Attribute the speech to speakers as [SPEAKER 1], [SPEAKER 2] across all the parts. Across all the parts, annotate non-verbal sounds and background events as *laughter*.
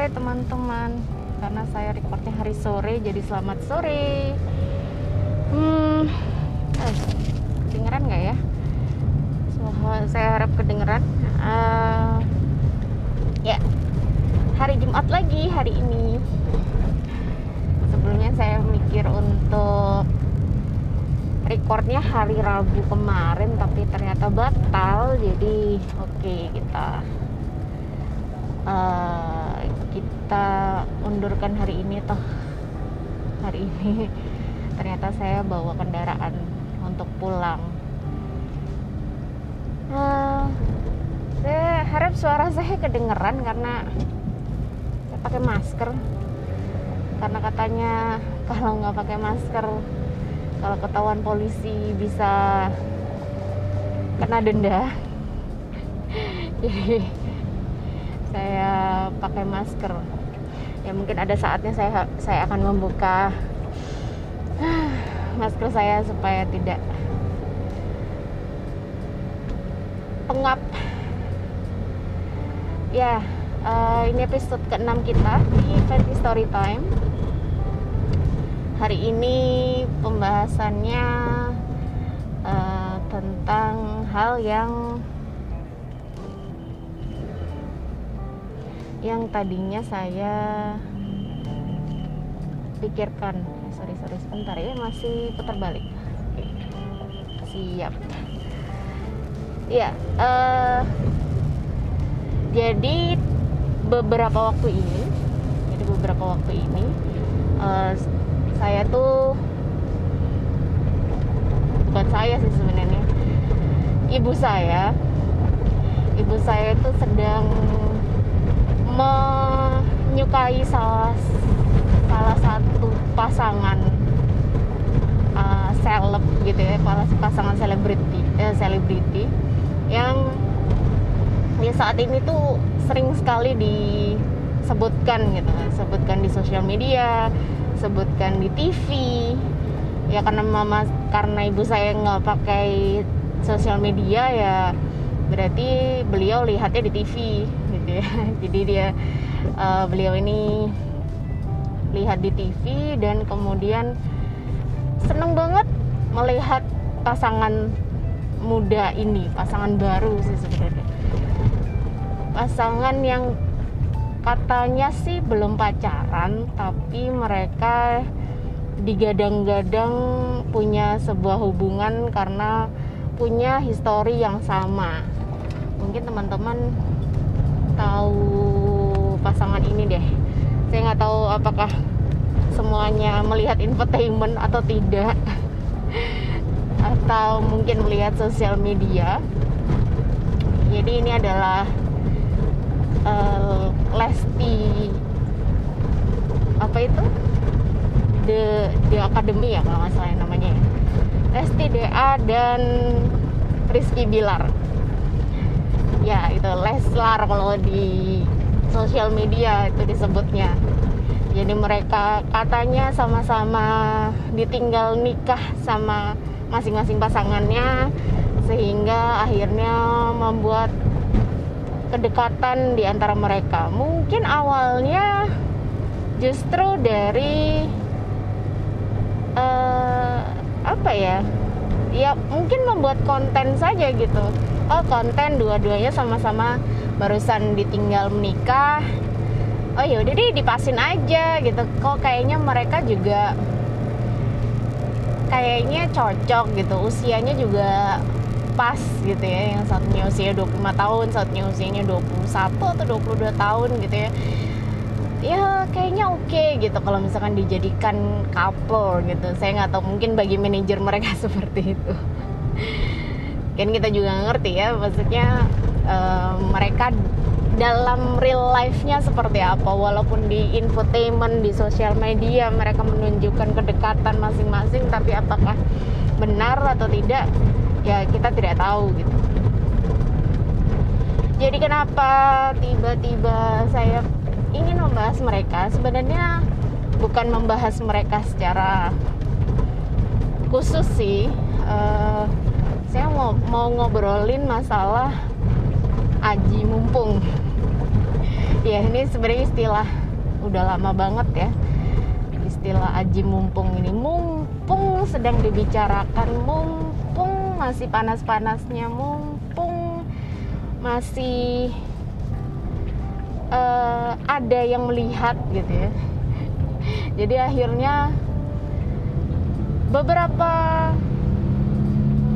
[SPEAKER 1] sore teman-teman. Karena saya recordnya hari sore Jadi selamat sore. Hmm eh, Kedengeran nggak ya? Suara saya harap kedengeran. Uh, Ya Hari Jumat lagi hari ini. Sebelumnya saya mikir untuk recordnya hari Rabu kemarin tapi ternyata batal jadi oke okay, kita uh, kita undurkan hari ini toh. Hari ini *laughs* ternyata saya bawa kendaraan untuk pulang. Uh, saya harap suara saya kedengeran karena saya pakai masker. Karena katanya *laughs* kalau nggak pakai masker kalau ketahuan polisi bisa kena denda. *laughs* Jadi saya pakai masker ya mungkin ada saatnya saya saya akan membuka *sighs* masker saya supaya tidak pengap. Ya uh, ini episode ke-6 kita di Fancy Story Time. Hari ini pembahasannya uh, tentang hal yang yang tadinya saya pikirkan. Sorry sorry sebentar ya masih putar balik. Siap. Ya uh, jadi beberapa waktu ini jadi beberapa waktu ini uh, saya tuh bukan saya sih sebenarnya ibu saya ibu saya itu sedang menyukai salah salah satu pasangan uh, seleb gitu ya pasangan selebriti eh, selebriti yang ya saat ini tuh sering sekali disebutkan gitu sebutkan di sosial media sebutkan di TV ya karena mama karena ibu saya nggak pakai sosial media ya berarti beliau lihatnya di TV gitu ya. *laughs* Jadi dia uh, beliau ini lihat di TV dan kemudian seneng banget melihat pasangan muda ini pasangan baru sih sebenarnya. Pasangan yang katanya sih belum pacaran tapi mereka digadang-gadang punya sebuah hubungan karena punya histori yang sama. Mungkin teman-teman tahu pasangan ini deh. Saya nggak tahu apakah semuanya melihat infotainment atau tidak *laughs* atau mungkin melihat sosial media. Jadi ini adalah uh, Lesti apa itu? The the Academy ya kalau nggak salah namanya ya. Lesti DA dan Rizky Bilar ya itu Leslar kalau di sosial media itu disebutnya jadi mereka katanya sama-sama ditinggal nikah sama masing-masing pasangannya sehingga akhirnya membuat kedekatan di antara mereka. Mungkin awalnya justru dari uh, apa ya? Ya mungkin membuat konten saja gitu. Oh konten dua-duanya sama-sama barusan ditinggal menikah. Oh ya udah deh dipasin aja gitu. Kok kayaknya mereka juga kayaknya cocok gitu. Usianya juga pas gitu ya yang satunya usia 25 tahun satunya usianya 21 atau 22 tahun gitu ya ya kayaknya oke okay gitu kalau misalkan dijadikan couple gitu saya nggak tahu mungkin bagi manajer mereka *laughs* seperti itu kan kita juga ngerti ya maksudnya uh, mereka dalam real life-nya seperti apa. Walaupun di infotainment di sosial media mereka menunjukkan kedekatan masing-masing tapi apakah benar atau tidak ya kita tidak tahu gitu. Jadi kenapa tiba-tiba saya ingin membahas mereka? Sebenarnya bukan membahas mereka secara khusus sih uh, saya mau mau ngobrolin masalah aji mumpung. Ya ini sebenarnya istilah udah lama banget ya. Istilah aji mumpung ini. Mumpung sedang dibicarakan. Mumpung masih panas-panasnya. Mumpung masih uh, ada yang melihat gitu ya. Jadi akhirnya beberapa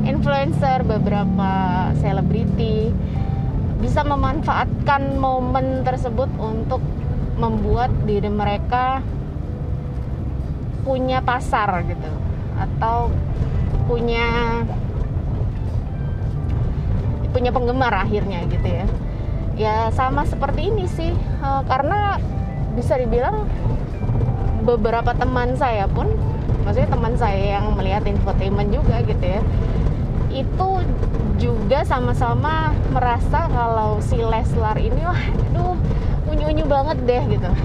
[SPEAKER 1] influencer beberapa selebriti bisa memanfaatkan momen tersebut untuk membuat diri mereka punya pasar gitu atau punya punya penggemar akhirnya gitu ya. Ya sama seperti ini sih uh, karena bisa dibilang beberapa teman saya pun maksudnya teman saya yang melihat infotainment juga gitu ya itu juga sama-sama merasa kalau si Leslar ini wah aduh unyu-unyu banget deh gitu. *laughs*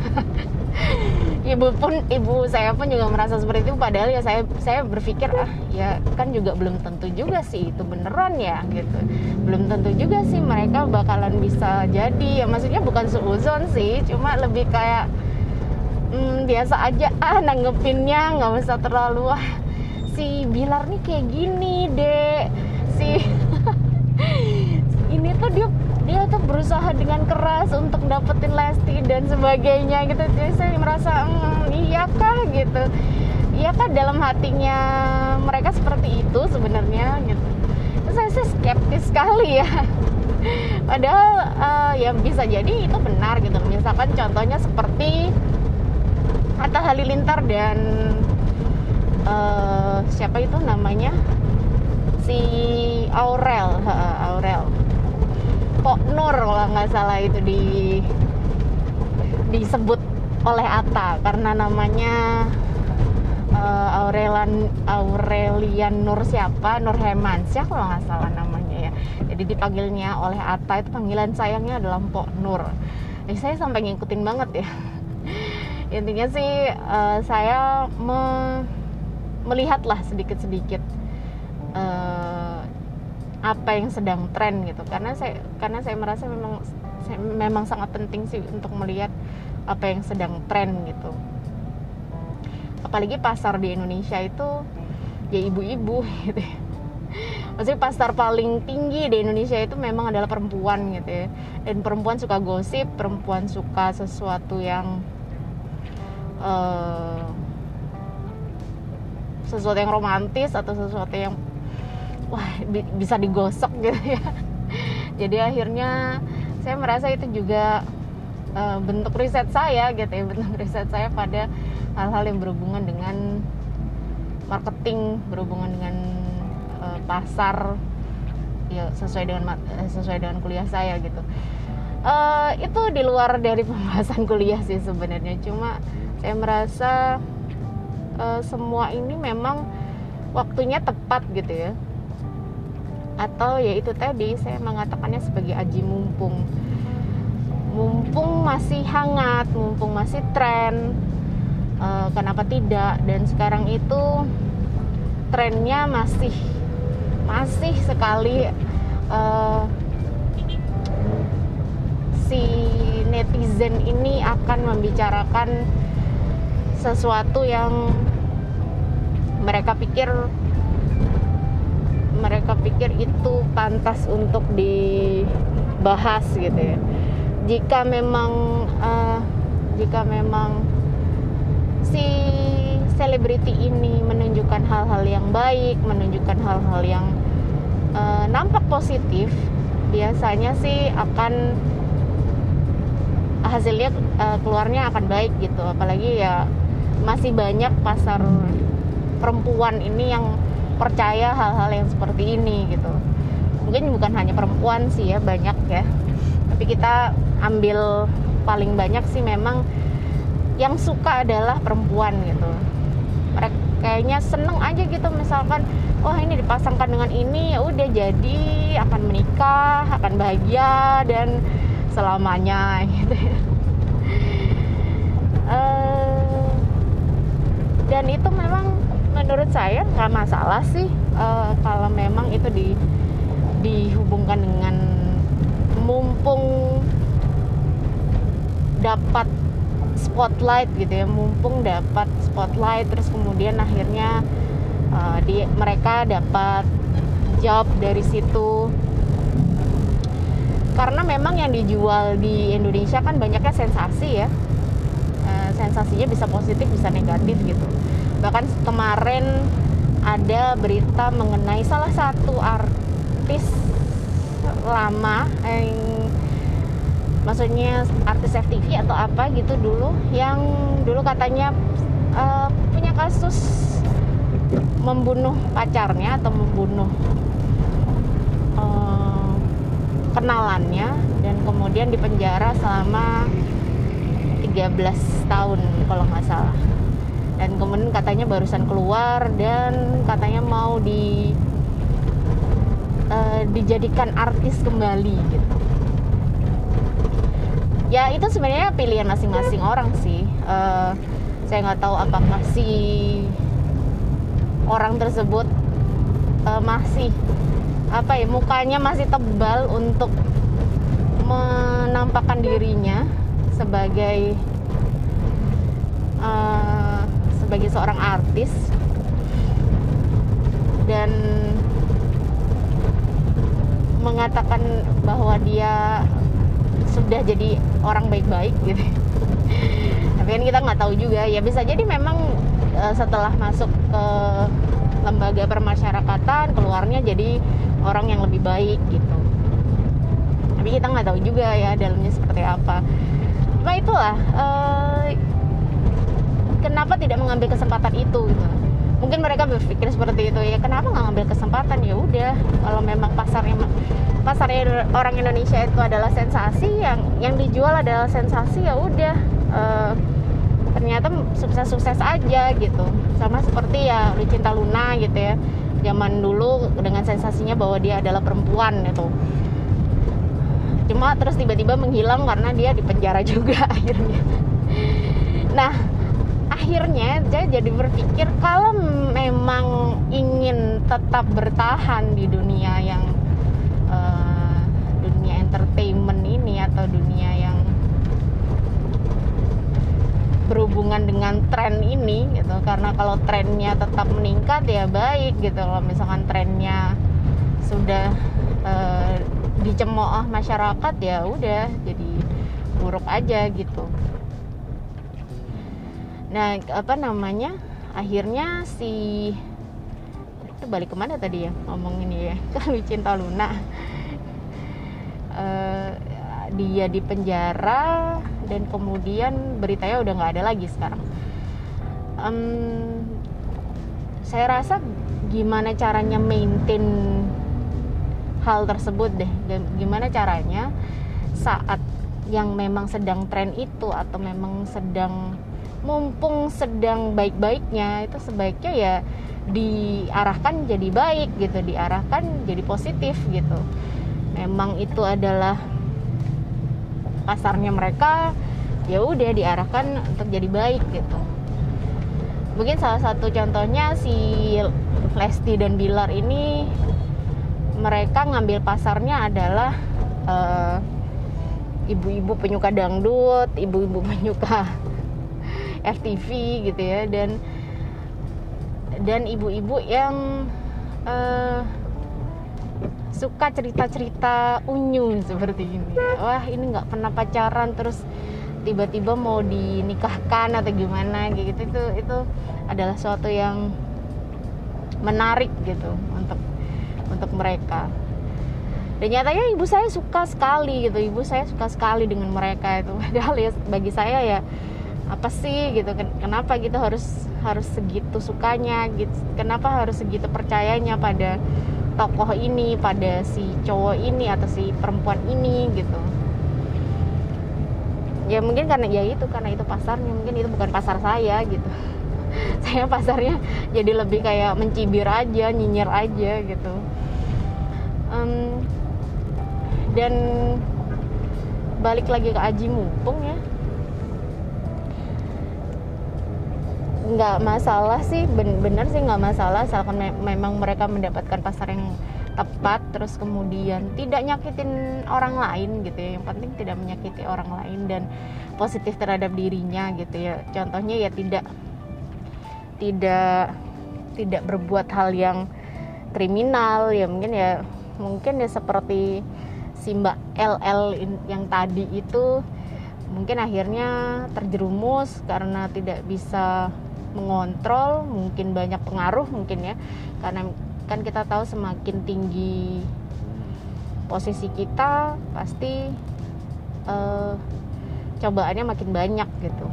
[SPEAKER 1] Ibu pun ibu saya pun juga merasa seperti itu padahal ya saya saya berpikir ah ya kan juga belum tentu juga sih itu beneran ya gitu. Belum tentu juga sih mereka bakalan bisa jadi ya maksudnya bukan seuzon sih cuma lebih kayak hmm, biasa aja ah nanggepinnya nggak usah terlalu ah si Bilar nih kayak gini deh si *laughs* ini tuh dia dia tuh berusaha dengan keras untuk dapetin Lesti dan sebagainya gitu. Jadi saya merasa mm, iya kah gitu? Iya kah dalam hatinya mereka seperti itu sebenarnya? Gitu. Terus saya sih skeptis sekali ya. *laughs* Padahal uh, ya bisa jadi itu benar gitu. Misalkan contohnya seperti Atta Halilintar dan uh, siapa itu namanya? Si Aurel uh, Aurel. Pok Nur kalau nggak salah itu di disebut oleh Atta karena namanya uh, Aurelian Aurelian Nur siapa? Nur Hemansyah kalau nggak salah namanya ya. Jadi dipanggilnya oleh Atta itu panggilan sayangnya adalah Pok Nur. Jadi saya sampai ngikutin banget ya. *laughs* Intinya sih uh, saya me melihatlah sedikit-sedikit uh, apa yang sedang tren gitu karena saya karena saya merasa memang saya, memang sangat penting sih untuk melihat apa yang sedang tren gitu apalagi pasar di Indonesia itu ya ibu-ibu gitu ya. Maksudnya pasar paling tinggi di Indonesia itu memang adalah perempuan gitu ya. Dan perempuan suka gosip, perempuan suka sesuatu yang uh, sesuatu yang romantis atau sesuatu yang wah bisa digosok gitu ya. *laughs* Jadi akhirnya saya merasa itu juga uh, bentuk riset saya gitu ya bentuk riset saya pada hal-hal yang berhubungan dengan marketing berhubungan dengan uh, pasar ya sesuai dengan eh, sesuai dengan kuliah saya gitu. Uh, itu di luar dari *laughs* pembahasan kuliah sih sebenarnya. Cuma saya merasa uh, semua ini memang waktunya tepat gitu ya. Atau ya itu tadi saya mengatakannya sebagai aji mumpung. Mumpung masih hangat mumpung masih tren uh, kenapa tidak? Dan sekarang itu trennya masih masih sekali uh, si netizen ini akan membicarakan sesuatu yang mereka pikir mereka pikir itu pantas untuk dibahas gitu ya. Jika memang uh, jika memang si selebriti ini menunjukkan hal-hal yang baik menunjukkan hal-hal yang uh, nampak positif biasanya sih akan hasilnya uh, keluarnya akan baik gitu. Apalagi ya masih banyak pasar perempuan ini yang percaya hal-hal yang seperti ini gitu. Mungkin bukan hanya perempuan sih ya banyak ya. Tapi kita ambil paling banyak sih memang yang suka adalah perempuan gitu. Mereka kayaknya seneng aja gitu misalkan wah ini dipasangkan dengan ini ya udah jadi akan menikah akan bahagia dan selamanya *laughs* gitu dan itu memang menurut saya nggak masalah sih uh, kalau memang itu di dihubungkan dengan mumpung dapat spotlight gitu ya mumpung dapat spotlight terus kemudian akhirnya uh, di mereka dapat job dari situ. Karena memang yang dijual di Indonesia kan banyaknya sensasi ya uh, sensasinya bisa positif bisa negatif gitu. Bahkan kemarin ada berita mengenai salah satu artis lama yang maksudnya artis FTV atau apa gitu dulu yang dulu katanya uh, punya kasus membunuh pacarnya atau membunuh uh, kenalannya dan kemudian dipenjara selama 13 tahun kalau nggak salah. Dan kemudian katanya barusan keluar dan katanya mau di uh, dijadikan artis kembali gitu. Ya itu sebenarnya pilihan masing-masing orang sih. Uh, saya nggak tahu apakah si orang tersebut uh, masih apa ya mukanya masih tebal untuk menampakkan dirinya sebagai uh, sebagai seorang artis. Dan mengatakan bahwa dia sudah jadi orang baik-baik gitu. *laughs* Tapi kan kita nggak tahu juga. Ya bisa jadi memang uh, setelah masuk ke lembaga permasyarakatan keluarnya jadi orang yang lebih baik gitu. Tapi kita nggak tahu juga ya dalamnya seperti apa cuma itulah uh, kenapa tidak mengambil kesempatan itu gitu? Mungkin mereka berpikir seperti itu ya kenapa nggak ngambil kesempatan? Ya udah kalau memang pasarnya pasarnya orang Indonesia itu adalah sensasi yang yang dijual adalah sensasi ya udah uh, ternyata sukses-sukses aja gitu. Sama seperti ya Lucinta Luna gitu ya zaman dulu dengan sensasinya bahwa dia adalah perempuan itu cuma terus tiba-tiba menghilang karena dia di penjara juga *laughs* akhirnya. Nah akhirnya saya jadi berpikir kalau memang ingin tetap bertahan di dunia yang uh, dunia entertainment ini atau dunia yang berhubungan dengan tren ini gitu. Karena kalau trennya tetap meningkat ya baik gitu. Kalau misalkan trennya sudah uh, dicemooh masyarakat ya udah jadi buruk aja gitu. Nah apa namanya akhirnya si itu balik ke mana tadi ya ngomong ini ya *laughs* kan cinta Luna. Uh, dia di penjara dan kemudian beritanya udah nggak ada lagi sekarang. Um, saya rasa gimana caranya maintain hal tersebut deh. Gimana caranya saat yang memang sedang tren itu atau memang sedang mumpung sedang baik-baiknya itu sebaiknya ya diarahkan jadi baik gitu diarahkan jadi positif gitu. Memang itu adalah pasarnya mereka ya udah diarahkan untuk jadi baik gitu. Mungkin salah satu contohnya si Lesti dan Bilar ini mereka ngambil pasarnya adalah uh, ibu-ibu penyuka dangdut ibu-ibu *laughs* penyuka FTV gitu ya dan dan ibu-ibu yang uh, suka cerita-cerita unyu seperti ini. Wah ini nggak pernah pacaran terus tiba-tiba mau dinikahkan atau gimana gitu. Itu itu adalah suatu yang menarik gitu untuk untuk mereka. Dan nyatanya ibu saya suka sekali gitu. Ibu saya suka sekali dengan mereka itu. *laughs* Padahal ya bagi saya ya apa sih gitu? Kenapa gitu harus harus segitu sukanya gitu? Kenapa harus segitu percayanya pada tokoh ini pada si cowok ini atau si perempuan ini gitu? Ya mungkin karena ya itu karena itu pasarnya. Mungkin itu bukan pasar saya gitu. *laughs* Saya pasarnya jadi lebih kayak mencibir aja nyinyir aja gitu dan balik lagi ke Aji Mumpung ya. Nggak masalah sih bener sih nggak masalah asalkan me memang mereka mendapatkan pasar yang tepat terus kemudian tidak nyakitin orang lain gitu ya. Yang penting tidak menyakiti orang lain dan positif terhadap dirinya gitu ya. Contohnya ya tidak tidak tidak berbuat hal yang kriminal ya mungkin ya mungkin ya seperti si Mbak LL yang tadi itu mungkin akhirnya terjerumus karena tidak bisa mengontrol mungkin banyak pengaruh mungkin ya. Karena kan kita tahu semakin tinggi posisi kita pasti uh, cobaannya makin banyak gitu.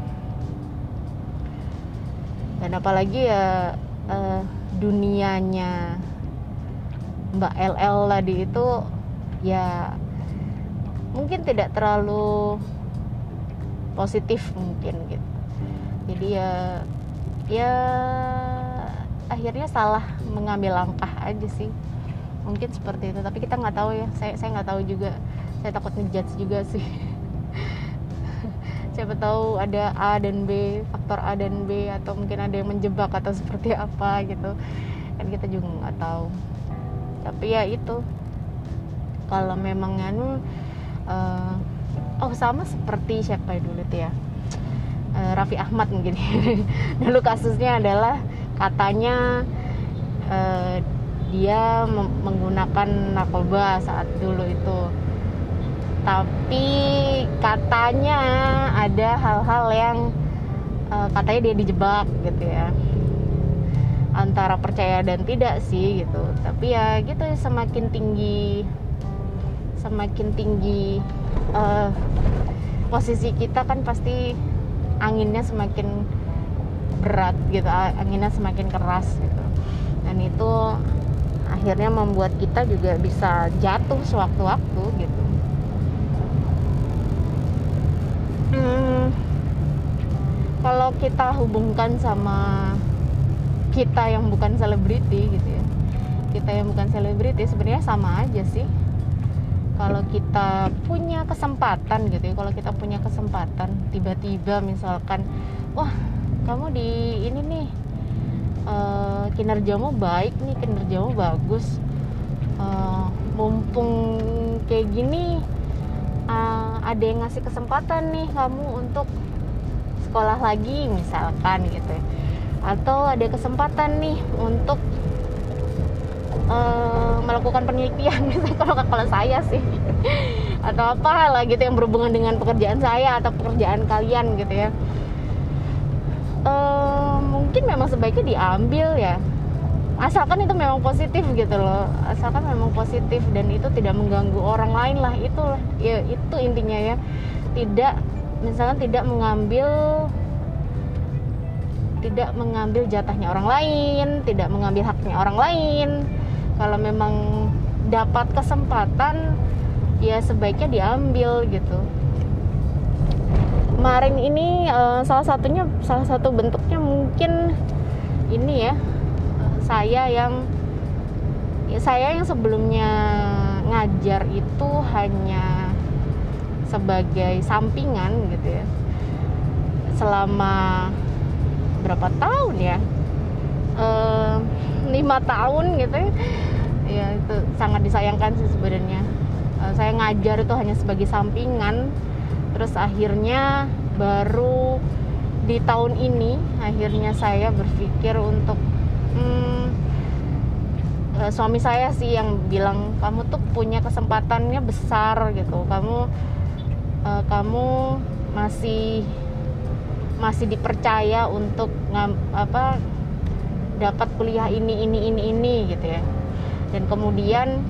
[SPEAKER 1] Dan apalagi ya uh, dunianya Mbak LL tadi itu ya mungkin tidak terlalu positif mungkin gitu. Jadi ya ya akhirnya salah mengambil langkah aja sih. Mungkin seperti itu tapi kita nggak tahu ya. Saya saya nggak tahu juga. Saya takut ngejudge juga sih. *laughs* Siapa tahu ada A dan B faktor A dan B atau mungkin ada yang menjebak atau seperti apa gitu. Kan kita juga nggak tahu. Tapi ya itu kalau memang anu uh, oh sama seperti siapa dulu tuh ya? Uh, Raffi Ahmad mungkin. *laughs* Dulu kasusnya adalah katanya uh, dia menggunakan narkoba saat dulu itu. Tapi katanya ada hal-hal yang uh, katanya dia dijebak gitu ya. Antara percaya dan tidak sih gitu. Tapi ya gitu semakin tinggi semakin tinggi uh, posisi kita kan pasti anginnya semakin berat gitu anginnya semakin keras gitu. Dan itu akhirnya membuat kita juga bisa jatuh sewaktu-waktu gitu. Hmm, kalau kita hubungkan sama kita yang bukan selebriti gitu ya kita yang bukan selebriti sebenarnya sama aja sih kalau kita punya kesempatan gitu ya kalau kita punya kesempatan tiba-tiba misalkan wah kamu di ini nih uh, kinerjamu baik nih kinerjamu bagus uh, mumpung kayak gini uh, ada yang ngasih kesempatan nih kamu untuk sekolah lagi misalkan gitu ya. Atau ada kesempatan nih untuk uh, melakukan penelitian *laughs* gitu kalau kalau saya sih. Atau apa lah gitu yang berhubungan dengan pekerjaan saya atau pekerjaan kalian gitu ya. Uh, mungkin memang sebaiknya diambil ya. Asalkan itu memang positif gitu loh. Asalkan memang positif dan itu tidak mengganggu orang lain lah itu ya itu intinya ya. Tidak misalnya tidak mengambil tidak mengambil jatahnya orang lain, tidak mengambil haknya orang lain. Kalau memang dapat kesempatan, ya sebaiknya diambil gitu. Kemarin ini uh, salah satunya, salah satu bentuknya mungkin ini ya, saya yang ya saya yang sebelumnya ngajar itu hanya sebagai sampingan gitu ya selama berapa tahun ya lima tahun gitu. Ya itu sangat disayangkan sih sebenarnya. Uh, saya ngajar itu hanya sebagai sampingan. Terus akhirnya baru di tahun ini akhirnya saya berpikir untuk hmm, uh, suami saya sih yang bilang kamu tuh punya kesempatannya besar gitu. Kamu uh, kamu masih masih dipercaya untuk ngam, apa dapat kuliah ini ini ini ini gitu ya. Dan kemudian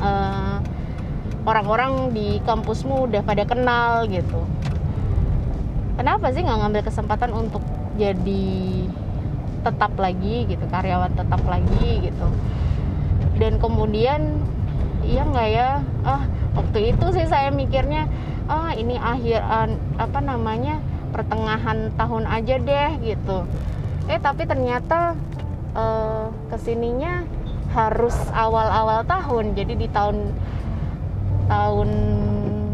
[SPEAKER 1] eh, orang-orang di kampusmu udah pada kenal gitu. Kenapa sih nggak ngambil kesempatan untuk jadi tetap lagi gitu karyawan tetap lagi gitu? Dan kemudian iya nggak ya? Ah waktu itu sih saya mikirnya ah ini akhir apa namanya pertengahan tahun aja deh gitu eh tapi ternyata eh, ke sininya harus awal-awal tahun. Jadi di tahun tahun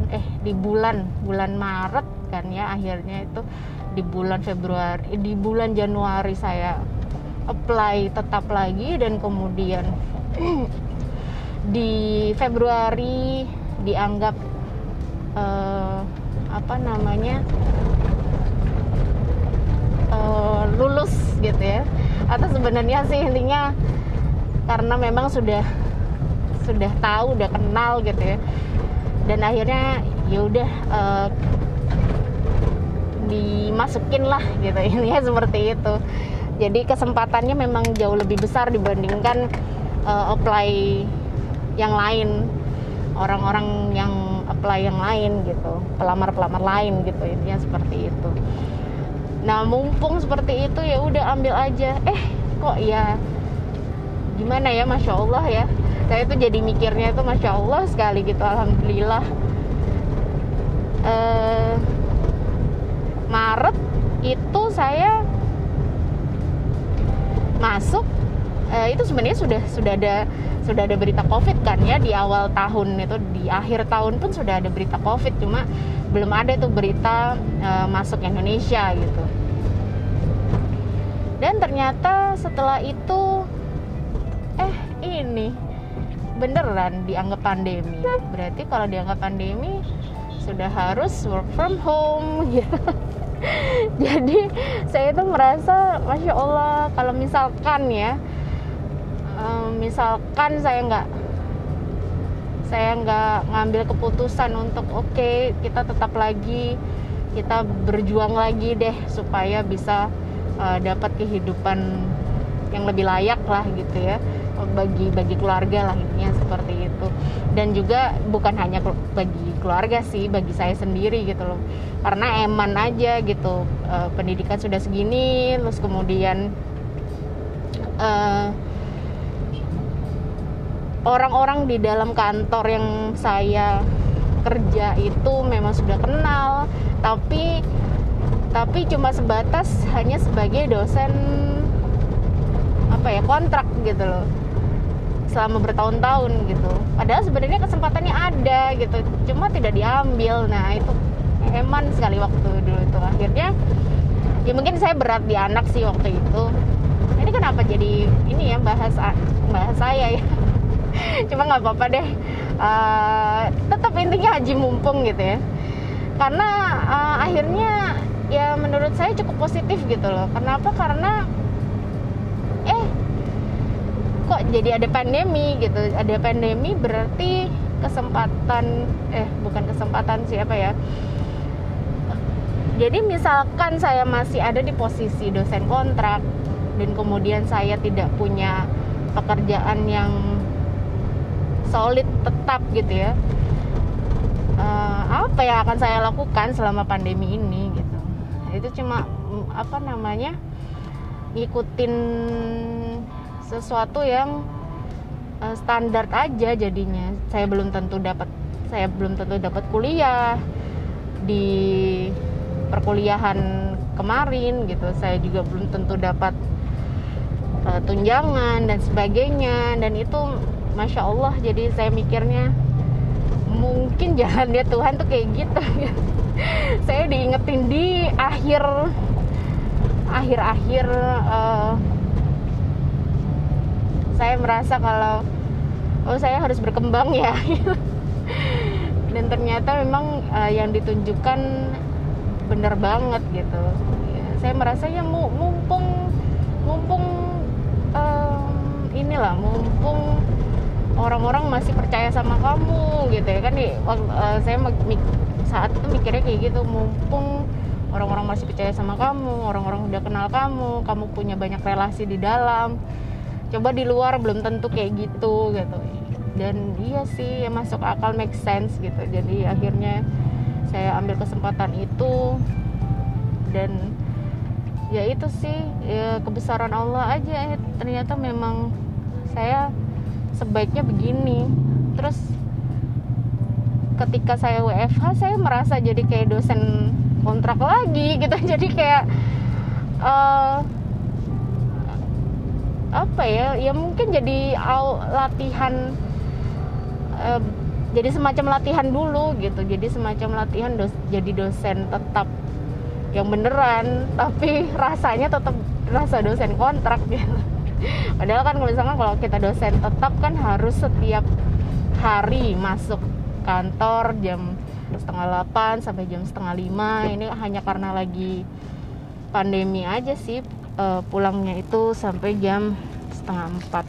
[SPEAKER 1] eh di bulan bulan Maret kan ya akhirnya itu di bulan Februari di bulan Januari saya apply tetap lagi dan kemudian *clears throat* di Februari dianggap uh, apa namanya uh, lulus gitu ya. Atau sebenarnya sih intinya karena memang sudah sudah tahu udah kenal gitu ya. Dan akhirnya ya udah uh, dimasukin lah gitu. *laughs* Ini seperti itu. Jadi kesempatannya memang jauh lebih besar dibandingkan uh, apply yang lain. Orang-orang yang apply yang lain gitu. Pelamar-pelamar lain gitu. Intinya seperti itu nah mumpung seperti itu ya udah ambil aja. Eh kok ya? Gimana ya? Masya Allah ya. Saya itu jadi mikirnya itu masya Allah sekali gitu. Alhamdulillah. Uh, Maret itu saya masuk uh, itu sebenarnya sudah sudah ada sudah ada berita covid kan ya di awal tahun itu di akhir tahun pun sudah ada berita covid cuma belum ada tuh berita uh, masuk Indonesia gitu. Dan ternyata setelah itu eh ini beneran dianggap pandemi. Berarti kalau dianggap pandemi sudah harus work from home gitu *laughs* jadi saya itu merasa masya Allah kalau misalkan ya misalkan saya nggak saya nggak ngambil keputusan untuk oke okay, kita tetap lagi kita berjuang lagi deh supaya bisa uh, dapat kehidupan yang lebih layak lah gitu ya. Bagi bagi keluarga lah intinya seperti itu. Dan juga bukan hanya bagi keluarga sih bagi saya sendiri gitu loh. Karena eman aja gitu. Uh, pendidikan sudah segini terus kemudian uh, orang-orang di dalam kantor yang saya kerja itu memang sudah kenal tapi tapi cuma sebatas hanya sebagai dosen apa ya kontrak gitu loh. Selama bertahun-tahun gitu. Padahal sebenarnya kesempatannya ada gitu cuma tidak diambil. Nah itu eman sekali waktu dulu itu. Akhirnya ya mungkin saya berat di anak sih waktu itu. Ini kenapa jadi ini ya bahas bahas saya ya *laughs* cuma nggak apa-apa deh. Uh, tetap intinya haji mumpung gitu ya. Karena uh, akhirnya ya menurut saya cukup positif gitu loh. Kenapa? Karena kok jadi ada pandemi gitu. Ada pandemi berarti kesempatan eh bukan kesempatan siapa ya? Jadi misalkan saya masih ada di posisi dosen kontrak dan kemudian saya tidak punya pekerjaan yang solid tetap gitu ya. Uh, apa yang akan saya lakukan selama pandemi ini gitu. Itu cuma mm, apa namanya ngikutin sesuatu yang uh, standar aja jadinya. Saya belum tentu dapat saya belum tentu dapat kuliah di perkuliahan kemarin gitu. Saya juga belum tentu dapat uh, tunjangan dan sebagainya. Dan itu masya Allah jadi saya mikirnya mungkin jalannya Tuhan tuh kayak gitu. *laughs* Saya diingetin di akhir akhir-akhir uh, saya merasa kalau oh saya harus berkembang ya. *laughs* Dan ternyata memang uh, yang ditunjukkan benar banget gitu. Ya, saya merasa ya mumpung mumpung um, inilah mumpung orang-orang masih percaya sama kamu gitu ya. Kan uh, saya saat itu mikirnya kayak gitu mumpung orang-orang masih percaya sama kamu orang-orang udah kenal kamu kamu punya banyak relasi di dalam coba di luar belum tentu kayak gitu gitu. Dan iya sih ya masuk akal make sense gitu. Jadi akhirnya saya ambil kesempatan itu. Dan ya itu sih ya kebesaran Allah aja ya, ternyata memang saya sebaiknya begini. Terus ketika saya WFH saya merasa jadi kayak dosen kontrak lagi *laughs* gitu. Jadi kayak uh, apa ya ya mungkin jadi latihan uh, jadi semacam latihan dulu gitu. Jadi semacam latihan dos, jadi dosen tetap yang beneran tapi *laughs* rasanya tetap rasa dosen kontrak gitu padahal kan kalau misalkan kalau kita dosen tetap kan harus setiap hari masuk kantor jam setengah delapan sampai jam setengah lima. Ini hanya karena lagi pandemi aja sih uh, pulangnya itu sampai jam setengah empat.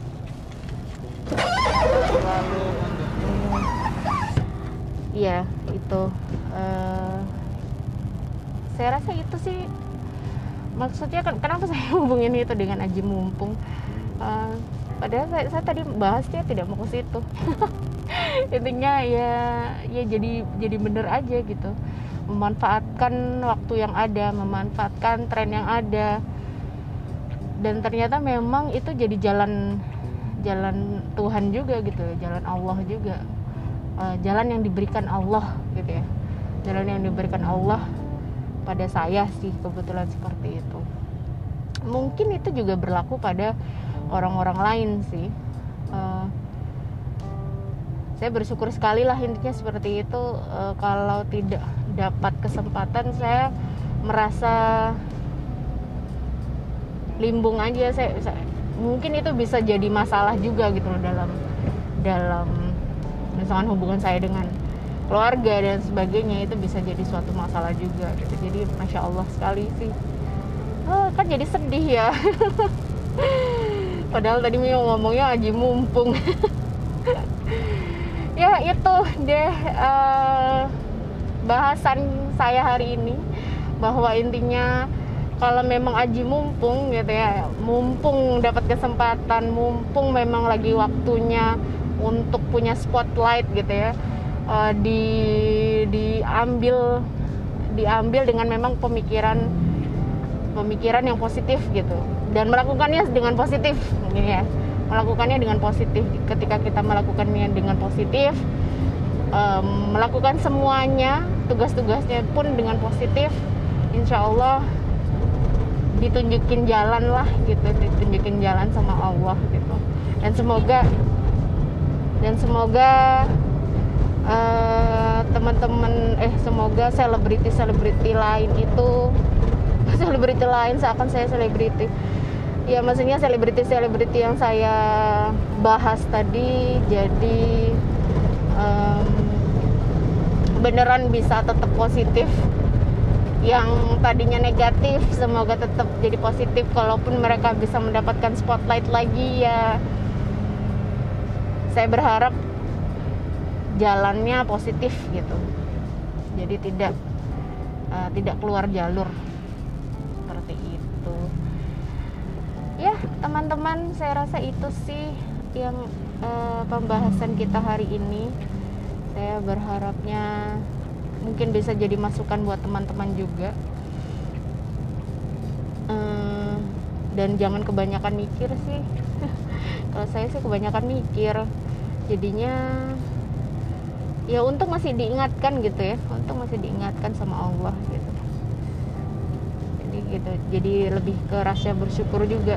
[SPEAKER 1] Iya itu uh, saya rasa itu sih maksudnya kan kenapa saya *laughs* hubungin itu dengan aji mumpung? Uh, padahal saya, saya tadi bahasnya tidak mau ke situ. *laughs* Intinya ya ya jadi jadi bener aja gitu. Memanfaatkan waktu yang ada memanfaatkan tren yang ada. Dan ternyata memang itu jadi jalan jalan Tuhan juga gitu jalan Allah juga. Uh, jalan yang diberikan Allah gitu ya. Jalan yang diberikan Allah pada saya sih kebetulan seperti itu. Mungkin itu juga berlaku pada orang-orang lain sih. Uh, saya bersyukur sekali lah intinya seperti itu. Uh, kalau tidak dapat kesempatan saya merasa limbung aja. Saya, saya mungkin itu bisa jadi masalah juga gitu loh dalam dalam misalkan hubungan saya dengan keluarga dan sebagainya itu bisa jadi suatu masalah juga gitu. Jadi masya Allah sekali sih. Oh, kan jadi sedih ya. *laughs* Padahal tadi mau ngomongnya aji mumpung. *laughs* Ya itu deh uh, bahasan saya hari ini. Bahwa intinya kalau memang aji mumpung gitu ya mumpung dapat kesempatan mumpung memang lagi waktunya untuk punya spotlight gitu ya uh, di diambil diambil dengan memang pemikiran pemikiran yang positif gitu. Dan melakukannya dengan positif mungkin ya. Melakukannya dengan positif. Ketika kita melakukannya dengan positif um, melakukan semuanya tugas-tugasnya pun dengan positif insya Allah ditunjukin jalan lah gitu ditunjukin jalan sama Allah gitu. Dan semoga dan semoga teman-teman eh semoga selebriti selebriti lain itu *laughs* selebriti lain seakan saya selebriti. Ya maksudnya selebriti-selebriti yang saya bahas tadi jadi um, beneran bisa tetap positif. Yang tadinya negatif semoga tetap jadi positif kalaupun mereka bisa mendapatkan spotlight lagi ya. Saya berharap jalannya positif gitu. Jadi tidak uh, tidak keluar jalur. Ya teman-teman saya rasa itu sih yang uh, pembahasan kita hari ini. Saya berharapnya mungkin bisa jadi masukan buat teman-teman juga. Uh, dan jangan kebanyakan mikir sih. *laughs* Kalau saya sih kebanyakan mikir. Jadinya ya untuk masih diingatkan gitu ya. Untuk masih diingatkan sama Allah gitu. Gitu jadi lebih ke rasa bersyukur juga.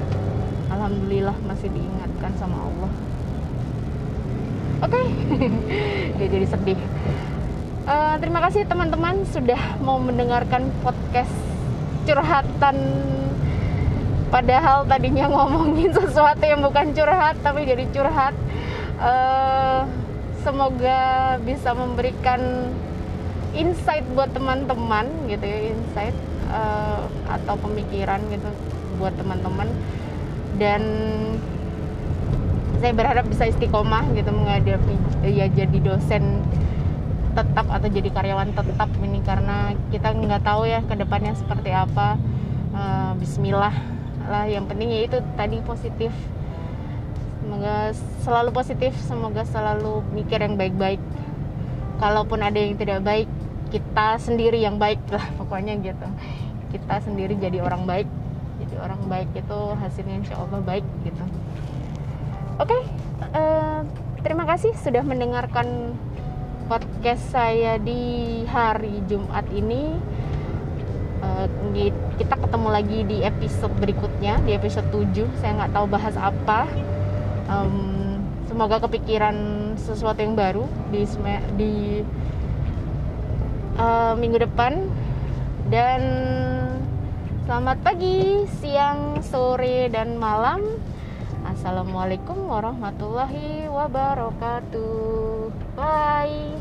[SPEAKER 1] Alhamdulillah masih diingatkan sama Allah. Oke okay. *laughs* ya jadi sedih. Uh, terima kasih teman-teman sudah mau mendengarkan podcast curhatan. Padahal tadinya ngomongin *laughs* sesuatu yang bukan curhat tapi jadi curhat. Uh, semoga bisa memberikan insight buat teman-teman gitu ya insight uh, atau pemikiran gitu buat teman-teman. Dan saya berharap bisa istiqomah gitu menghadapi ya jadi dosen tetap atau jadi karyawan tetap ini. Karena kita nggak tahu ya ke depannya seperti apa. Uh, Bismillah lah yang penting ya itu tadi positif semoga selalu positif semoga selalu mikir yang baik-baik. Kalaupun ada yang tidak baik kita sendiri yang baik lah *laughs* pokoknya gitu. Kita sendiri jadi orang baik. Jadi orang baik itu hasilnya insya Allah baik gitu. Oke okay, uh, eh, terima kasih sudah mendengarkan podcast saya di hari Jumat ini. Uh, kita ketemu lagi di episode berikutnya di episode 7 saya nggak tahu bahas apa um, semoga kepikiran sesuatu yang baru di di uh, minggu depan dan selamat pagi, siang, sore dan malam. Assalamualaikum warahmatullahi wabarakatuh. Bye.